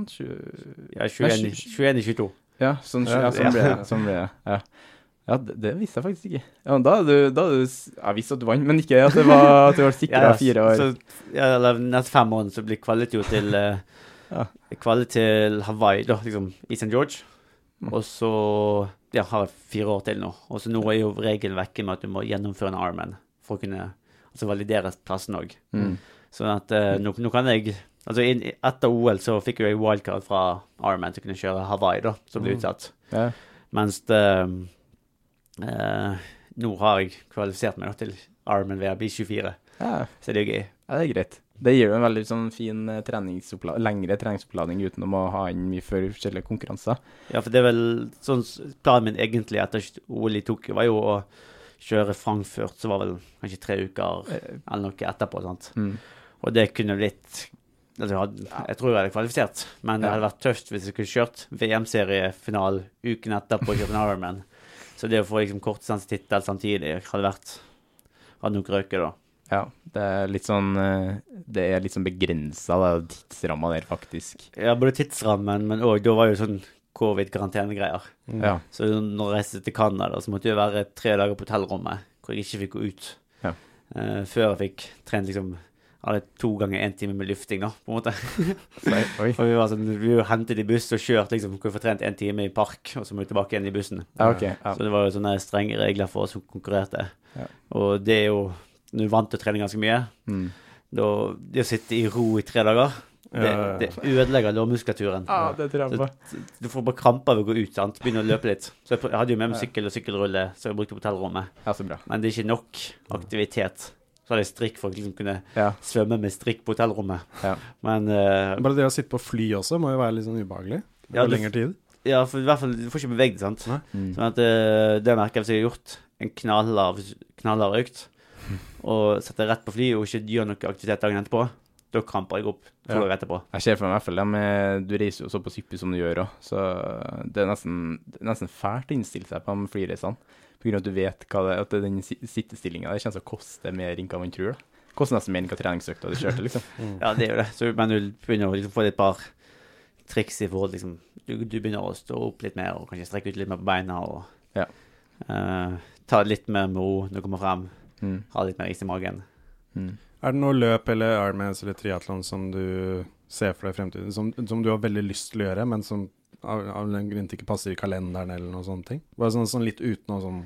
20, Ja, 21, i- 21 i 22. Ja, sånn, Ja, sånn ble det. ja. Sånn ble det. Ja. ja, det, det visste jeg faktisk ikke. Ja, da du, da du Jeg visste at du vant, men ikke at det var, at du var sikra Ja, fire år. Så, ja, eller neste fem årene så blir kvalitet jo til uh, Ja. Til Hawaii, da, liksom, i St. George. Mm. Og så ja, har jeg fire år til nå. Og så nå er jo regelen vekke med at du må gjennomføre en Ironman for å kunne altså validere plassen òg. Mm. Sånn at uh, nå, nå kan jeg Altså in, etter OL så fikk jeg wildcard fra Ironman til å kunne kjøre Hawaii, da, som ble Mm. utsatt. Mens det uh, Nå har jeg kvalifisert meg da, til Ironman bli 24, yeah. så det er jo gøy. ja, det er greit. Det gir jo en veldig sånn fin eh, treningsoppla lengre treningsoppladning uten å ha inn mye for forskjellige konkurranser. Ja, for det er vel sånn Planen min egentlig etter OL i Tokyo var jo å kjøre Frankfurt, så var vel kanskje tre uker Eh, eller noe etterpå. Mm. Og det kunne blitt altså, jeg tror jeg hadde kvalifisert, men det hadde vært tøft hvis jeg skulle kjørt VM-seriefinal uken etterpå kjørt en Ironman. Så det å få liksom kortdistansetittel samtidig hadde vært Hadde nok røket, da. Ja, det er litt sånn eh, Det er litt sånn begrensa, tidsramma der, faktisk. Ja, både tidsrammen, men òg Da var jo sånn covid-karantenegreier. Ja. Så når jeg reiste til Canada, så måtte jeg være tre dager på hotellrommet hvor jeg ikke fikk gå ut. Ja. Uh, før jeg fikk trent liksom hadde to ganger én time med lufting, da, på en måte. og vi var sånn, vi var hentet i buss og kjørt liksom, kunne få trent én time i park, og så må vi tilbake igjen i bussen. Ja, okay, Ja. Så det var jo sånne strenge regler for oss som konkurrerte. Ja. Og det er jo Når du er vant til å trene ganske mye, Mm. da Det å sitte i ro i tre dager, det, Ja, ja, ja. det ødelegger lårmuskulaturen. Ja, det tror jeg på. Du får bare kramper ved å gå ut, sant. Begynne å løpe litt. Så jeg, hadde jo med meg sykkel og sykkelrulle som jeg brukte på hotellrommet. Ja, så bra. Men det er ikke nok aktivitet. Så hadde jeg strikk for å liksom kunne Ja. svømme med strikk på hotellrommet. Ja. Men uh, Bare det å sitte på fly også må jo være litt sånn ubehagelig. Ja, du- lengre tid. ja, for i hvert fall, du får ikke beveget deg, sant. Mm. Sånn at uh, det merker jeg hvis jeg har gjort en knallhard knallhard økt, og setter rett på fly og ikke gjør noe aktivitet dagen etterpå, da kramper jeg opp to Ja. dager etterpå. Jeg ser for meg i hvert fall med Du reiser jo såpass hyppig som du gjør òg, så det er nesten, det er nesten fælt å innstille seg på de flyreisene. På grunn av at du vet hva det, at det er den si- sittestillinga der kommer til å koste mer enn hva man tror. da. Koster nesten mer enn hva treningsøkta du kjørte, liksom. Ja, det er jo det. Så, men du begynner å liksom få et par triks i forhold liksom, du, du begynner å stå opp litt mer og kanskje strekke ut litt mer på beina og Ja. uh, ta det litt mer med ro når du kommer frem. Mm. Ha litt mer is i magen. Mm. Er det noe løp eller Ironmans eller triatlon som du ser for deg i fremtiden, som, som du har veldig lyst til å gjøre, men som av, av en grunn til ikke passer i kalenderen eller noen sånne ting? Bare sånn, sånn litt uten noe sånn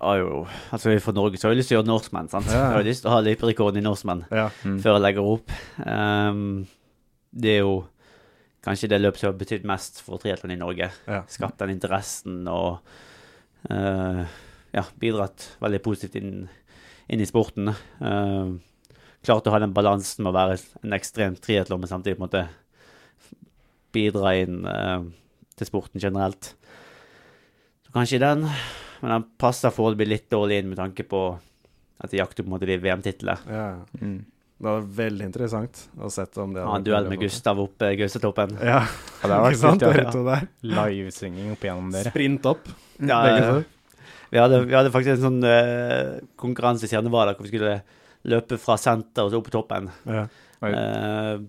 Ah, jo. Altså, For Norge så har jeg lyst til å gjøre Norseman. sant? Ja. Jeg har lyst til å ha løyperekorden i Norseman Ja. Mm. før jeg legger opp. Um, det er jo kanskje det løpet som har betydd mest for triatlon i Norge. ja. Skapt den interessen og uh, ja, bidratt veldig positivt inn, inn i sporten. Uh, klart å ha den balansen med å være en ekstrem triatlon, men samtidig på en måte bidra inn uh, til sporten generelt. Så kanskje den, men den passer foreløpig litt dårlig inn med tanke på at de jakter på en måte de VM-titlene. ja. Mm. Det var veldig interessant å sett om det hadde en duell med Gustav oppe i Gaustatoppen. Ja, Ja, det var ikke sant? Dere to der. Livesvinging opp igjennom dere. Sprint opp. Ja. Vi hadde, vi hadde faktisk en sånn uh, konkurranse i Stjernevader hvor vi skulle løpe fra senter og så opp på toppen. Ja. Eh,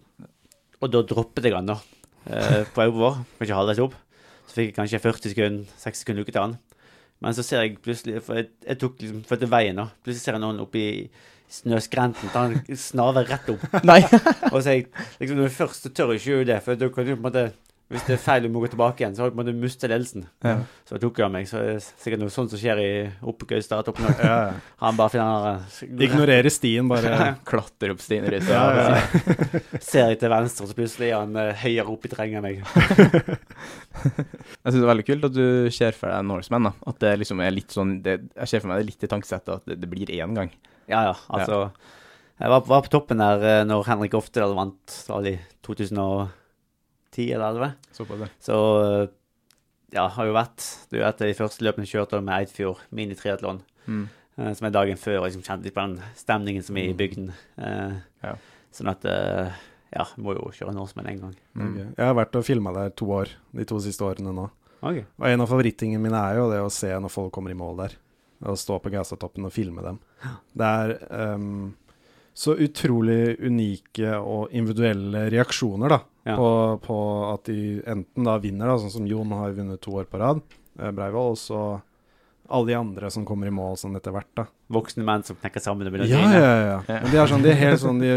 og da droppet jeg han, da. Uh, på over. Kanskje halvveis opp. Så fikk jeg kanskje 40 sekunder, 60 sekunder uke til han. Men så ser jeg plutselig For jeg, jeg tok liksom følte veien, da. Plutselig ser jeg noen oppi snøskrenten. Ta en snarvei rett opp. Nei! Og så jeg, liksom, når jeg først tør jeg ikke gjøre det, for da kan du på en måte Hvis det er feil du må gå tilbake igjen, så må du miste ledelsen. Ja. Så tok han meg. Så det er sikkert noe sånt som skjer i oppe Gaustad. toppen. Ja, ja. Han bare finner Ignorerer stien, bare. Klatrer opp Stien Ja, ja, ja. Ser jeg til venstre, så plutselig er han eh, høyere oppe i terrenget enn meg. Jeg syns det er veldig kult at du ser for deg Norseman. da. At det liksom er litt sånn det, Jeg ser for meg det litt i tankesettet at det, det blir én gang. Ja, ja. Altså Jeg var, var på toppen der eh, når Henrik Oftedal vant det i 2010 eller 11. Såpass. Så eh, ja, har jo vært Det er jo et av de første løpene jeg kjørte med Eidfjord minitriatlon. Mm. eh, Som er dagen før, og liksom kjente litt på den stemningen som er i bygden. Eh, Ja. Sånn at Ja, må jo kjøre Norseman en gang. Mm. Jeg har vært og filma der to år, de to siste årene nå. Okay. Og en av favorittingene mine er jo det å se når folk kommer i mål der. Å stå på Gaustatoppen og filme dem. Det er um, så utrolig unike og individuelle reaksjoner da, Ja. på, på at de enten da vinner, da, sånn som Jon har vunnet to år på rad, eh, Breivoll, og så alle de andre som kommer i mål sånn etter hvert. da. Voksne menn som knekker sammen og begynner Ja, å grine. ja, ja. Men de er sånn, de er helt sånn, de,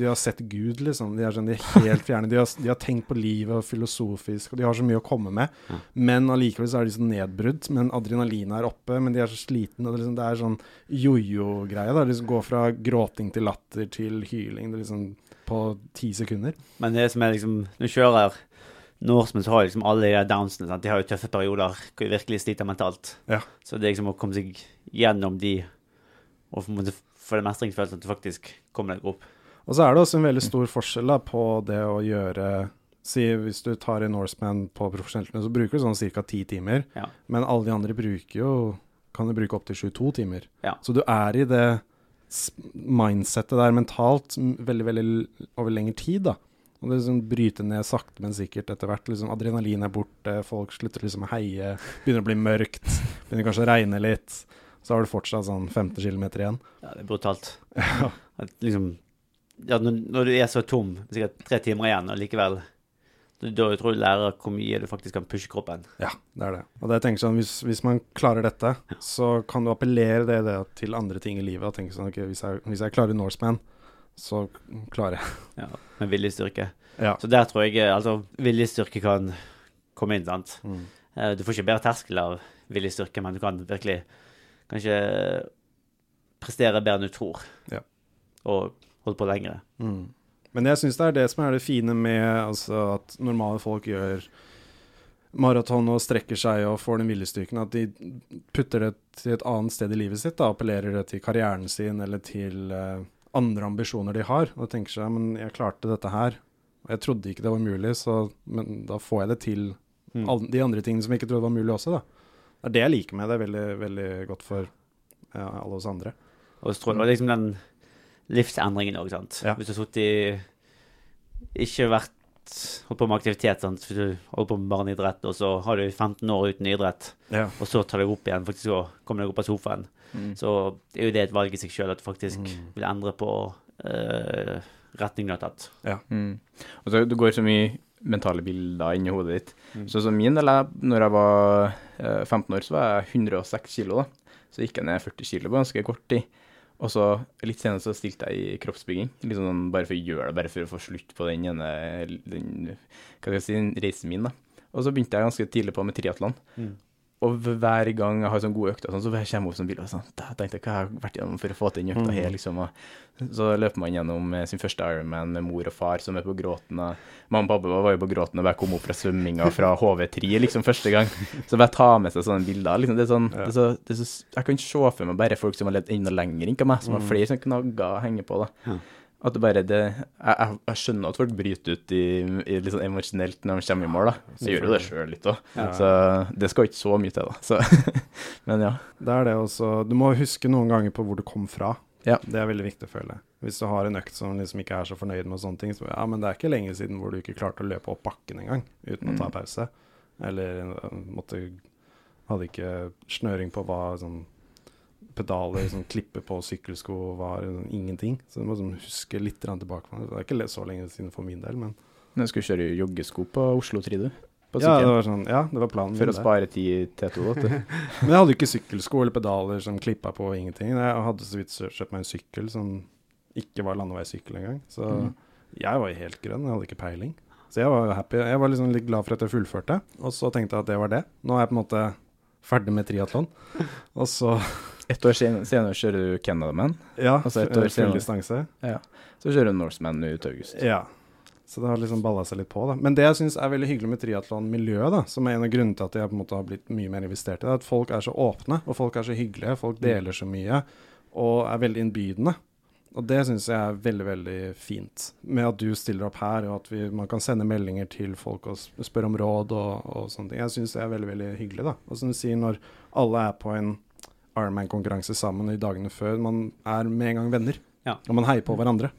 de har sett Gud, liksom. De er sånn, de er helt fjerne. De har, de har tenkt på livet og filosofisk, og de har så mye å komme med. Men allikevel så er de så nedbrudd. Men adrenalinet er oppe, men de er så slitne. Og det, liksom, det er sånn jojo-greie. da, liksom går fra gråting til latter til hyling. Det liksom på ti sekunder. Men det som er liksom Når du kjører Norseman, så har liksom alle de downsene. Sant? De har jo tøffe perioder hvor de virkelig sliter mentalt. Ja. Så det er liksom å komme seg gjennom de, og få den mestringsfølelsen at du faktisk kommer deg opp. Og så er det også en veldig stor forskjell da, på det å gjøre Si Hvis du tar en Norseman på profesjonelt så bruker du sånn ca. ti timer. Ja. Men alle de andre bruker jo kan du bruke opptil 22 timer. Ja. Så du er i det mindsettet der mentalt veldig, veldig over lengre tid, da. Og det liksom bryter ned sakte, men sikkert etter hvert. Liksom, adrenalin er borte, folk slutter liksom å heie, begynner å bli mørkt, begynner kanskje å regne litt. Så har du fortsatt sånn 50 km igjen. Ja, det er brutalt. At liksom ja, når, når du er så tom, sikkert tre timer igjen, og likevel Da da tror jeg lærer hvor mye du faktisk kan pushe kroppen. Ja, det er det. Og det jeg tenker sånn, hvis, hvis man klarer dette, så kan du appellere det, det til andre ting i livet. Og tenke sånn, ok, hvis jeg, hvis jeg klarer Norseman, så klarer jeg. Ja, med viljestyrke. Ja. Så der tror jeg altså viljestyrke kan komme inn, sant. Mm. Eh, Du får ikke bedre terskel av viljestyrke, men du kan virkelig kanskje prestere bedre enn du tror. Ja. Og holde på lengre. Mm. Men jeg syns det er det som er det fine med altså, at normale folk gjør maraton og strekker seg og får den viljestyrken, at de putter det til et annet sted i livet sitt. da, Appellerer det til karrieren sin eller til uh, andre ambisjoner de har. Og tenker seg men jeg klarte dette her. Og jeg trodde ikke det var mulig, så, men da får jeg det til Mm. alle de andre tingene som jeg ikke trodde var mulig også. da. Det er det jeg liker med det. Veldig, veldig godt for ja, alle oss andre. Og så tror jeg det var liksom den livsendringen òg, sant. Ja. Hvis du har sittet i Ikke vært holdt på med aktivitet, sant. Hvis du holder på med barneidrett, og så har du 15 år uten idrett, Ja. og så tar deg opp igjen, faktisk og kommer deg opp av sofaen. Mm. Så er jo det et valg i seg sjøl, at du faktisk Mm. vil endre på uh, retningen du har tatt. Mm. Og så Det går så mye mentale bilder inni hodet ditt. Mm. Så som min del, når jeg var eh, 15 år, så var jeg 106 kilo. da. Så gikk jeg ned 40 kilo på ganske kort tid. Og så litt senere så stilte jeg i kroppsbygging, liksom sånn bare for å gjøre det, bare for å få slutt på den ene den, hva skal jeg si, reisen min. da. Og så begynte jeg ganske tidlig på med triatlon. Mm. Og hver gang jeg har sånn gode økter, sånn, så kommer jeg opp som bil og sånn Da tenkte jeg hva jeg vært gjennom for å få til den økta her, liksom. Og så løper man gjennom eh, sin første Ironman med mor og far som er på gråten. Og mamma og pappa var jo på gråten da jeg kom opp fra svømminga fra HV3 liksom første gang. Så bare ta med seg sånne bilder. liksom, det er sånn, det er så, det er så, Jeg kan se for meg bare folk som har levd enda lenger enn meg, som har flere sånne knagger å henge på. da. At det bare det, jeg, jeg, skjønner at folk bryter ut i, i litt sånn emosjonelt når de kommer i mål. da. Jeg gjør jo det sjøl litt òg, Ja. så det skal ikke så mye til. da. Så, men ja. Det er det også. Du må huske noen ganger på hvor du kom fra. Ja. Det er veldig viktig, å føle. Hvis du har en økt som liksom ikke er så fornøyd med sånne ting, så ja, men det er ikke lenge siden hvor du ikke klarte å løpe opp bakken engang uten å ta Mm. pause. Eller øh, måtte Hadde ikke snøring på hva sånn pedaler, sånn klippe på sykkelsko var ingenting. Så du må sånn, huske litt tilbake. det. Er ikke så lenge siden for min del, men Men skulle kjøre joggesko på Oslo Tridu. På ja, det var sånn, ja, det var planen. For å spare tid i T2. vet. Men jeg hadde ikke sykkelsko eller pedaler som klippa på ingenting. Jeg hadde så vidt kjøpt meg en sykkel som ikke var landeveissykkel engang. Så Mm. jeg var helt grønn, jeg hadde ikke peiling. Så jeg var happy. Jeg var liksom litt glad for at jeg fullførte, og så tenkte jeg at det var det. Nå er jeg på en måte ferdig med triatlon. Og så Ett år sen- senere kjører du Canadaman. Ja, Altså et år senere. distanse. Ja. Så kjører du Norseman ut august. Ja. Så det har liksom balla seg litt på, da. Men det jeg syns er veldig hyggelig med triatlonmiljøet, da, som er en av grunnene til at jeg på en måte har blitt mye mer investert i det, er at folk er så åpne, og folk er så hyggelige. Folk deler så mye, og er veldig innbydende. Og det syns jeg er veldig, veldig fint. Med at du stiller opp her, og at vi, man kan sende meldinger til folk og sp- spørre om råd og, og sånne ting. Jeg syns det er veldig, veldig hyggelig, da. Og som du sier, når alle er på en Ironman-konkurranse sammen i dagene før, man er med en gang venner. Ja. Og man heier på hverandre.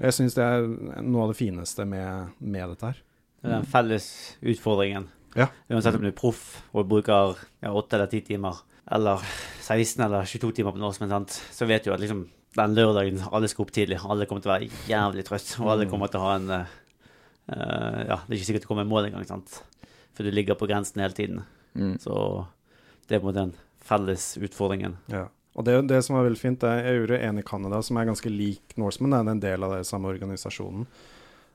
Jeg syns det er noe av det fineste med, med dette her. Det er den felles utfordringen. Ja. Uansett om du er proff og bruker ja, 8 eller 10 timer, eller 16 eller 22 timer på norsk sant, så vet du at liksom den lørdagen alle skal opp tidlig, alle kommer til å være jævlig trøtt, og alle kommer til å ha en eh, Ja, det er ikke sikkert du kommer i mål engang, sant, for du ligger på grensen hele tiden. Mm. Så det er på en måte den felles utfordringen. Ja. Og det, det som var veldig fint, er jeg gjorde en i Canada som er ganske lik Norseman. Det er en del av den samme organisasjonen.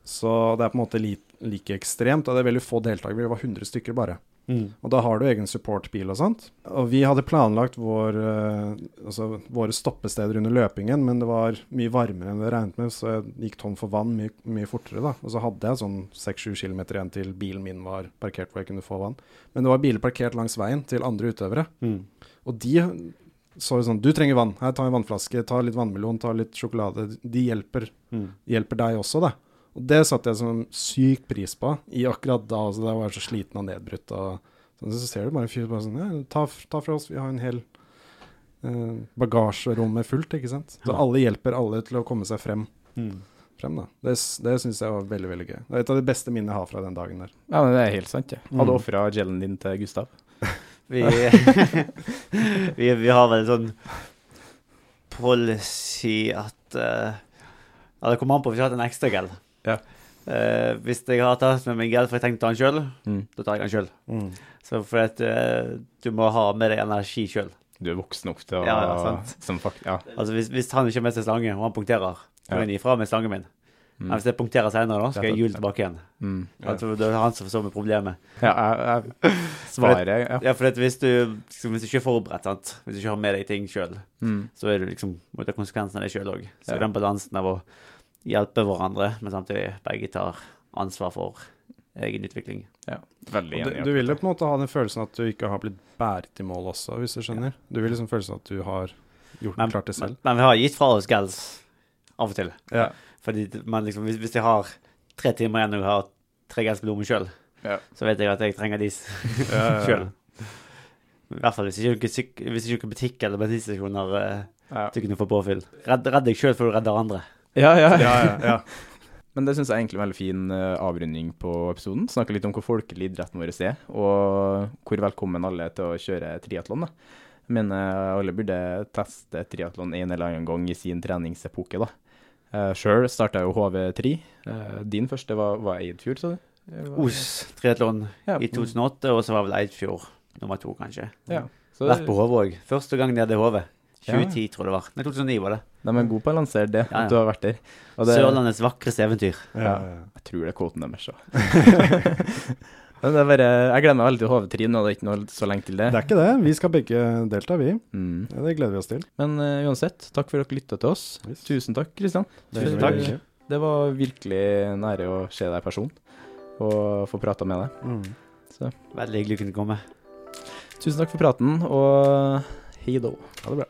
Så det er på en måte li, like ekstremt. Og det er veldig få deltakere. Vi var 100 stykker bare. Og da har du egen supportbil og sånt. Og vi hadde planlagt vår, eh, altså, våre stoppesteder under løpingen, men det var mye varmere enn vi regnet med, så jeg gikk tom for vann mye, mye fortere. da. Og så hadde jeg sånn 6-7 km igjen til bilen min var parkert hvor jeg kunne få vann. Men det var biler parkert langs veien til andre utøvere. Mm. Og de så jo sånn Du trenger vann. Her, ta en vannflaske. Ta litt vannmelon. Ta litt sjokolade. De hjelper, Mm. hjelper deg også, da. Og det satte jeg sånn syk pris på i akkurat da. Altså, da var jeg så sliten og nedbrutt. Og, sånn, så ser du bare en fyr bare sånn ja, ta, ta fra oss, vi har en hel eh, bagasjerom fullt, ikke sant. Så Ja. alle hjelper alle til å komme seg frem. Mm. frem da. Det, det syns jeg var veldig veldig gøy. Det er et av de beste minnene jeg har fra den dagen der. Ja, men det er helt sant, det. Ja. Hadde ofra gelen din til Gustav. Vi, vi, vi har vel en sånn policy at uh, Ja, det kommer an på hvis vi har hatt en ekstra gel. Ja. Eh, hvis jeg har tatt med meg gel for jeg tenkte å ta den sjøl, Mm. da tar jeg den sjøl. Så for at eh, du må ha med deg energi sjøl. Du er voksen nok til å Ja, ja. Som fakt, ja. Altså hvis, hvis han ikke har med seg slange, og han punkterer, så Ja. kan jeg gi fra meg slangen min. Mm. Men hvis jeg punkterer senere, da, skal jeg hjule tilbake igjen. Mm. Altså, det er han som forstår med problemet. Ja, jeg, jeg, svaret ja. Ja, for hvis du, hvis du ikke er forberedt, sant? hvis du ikke har med deg ting sjøl, Mm. så er du liksom må ta konsekvensen av det sjøl òg. Så Ja. den balansen av å hjelpe hverandre, men samtidig begge tar ansvar for egen utvikling. ja. Veldig enig. du, du vil jo på en måte ha den følelsen at du ikke har blitt båret i mål også, hvis du skjønner. Du vil liksom følelsen at du har gjort Men, klart det selv. men vi har gitt fra oss gels av og til. Ja. Fordi det- man liksom, hvis, hvis jeg har tre timer igjen og jeg har tre gels på lommen sjøl, Ja. så vet jeg at jeg trenger de Ja, ja, ja. sjøl. I hvert fall hvis ikke hvis ikke butikk eller bensinstasjoner uh, Ja. du kunne få påfyll. Redd, redd deg sjøl før du redder andre. Ja, ja. ja, ja, ja. Men det syns jeg er egentlig en veldig fin eh, avrunding på episoden. Snakke litt om hvor folkelig idretten vår er, og hvor velkommen alle er til å kjøre triatlon. Men alle burde teste triatlon en eller annen gang i sin treningsepoke, da. Eh, uh, Sjøl starta jo HV3. Eh, din første var, var Eidfjord, sa du? Os triatlon ja. i 2008, og så var vel Eidfjord nummer to, kanskje. Ja. Så... Vært på HV òg. Første gang nede i HV 2010, ja. tror jeg det var. Nei, 2009 var det. Nei, men gode på å lansere det, ja, ja. at du har vært der. Det... Sørlandets vakreste eventyr. Ja, Jeg tror det er kvoten deres er bare, jeg gleder meg veldig til HV3 nå, det er ikke noe så lenge til det. Det er ikke det. Vi skal begge delta, vi. Mm. det gleder vi oss til. Men uh, uansett, takk for at dere lytta til oss. Yes. Tusen takk, Kristian. Tusen takk. Det var virkelig nære å se deg i person og få prata med deg. Mm. Så. Veldig hyggelig å kunne komme. Tusen takk for praten, og hei då. Ha det bra.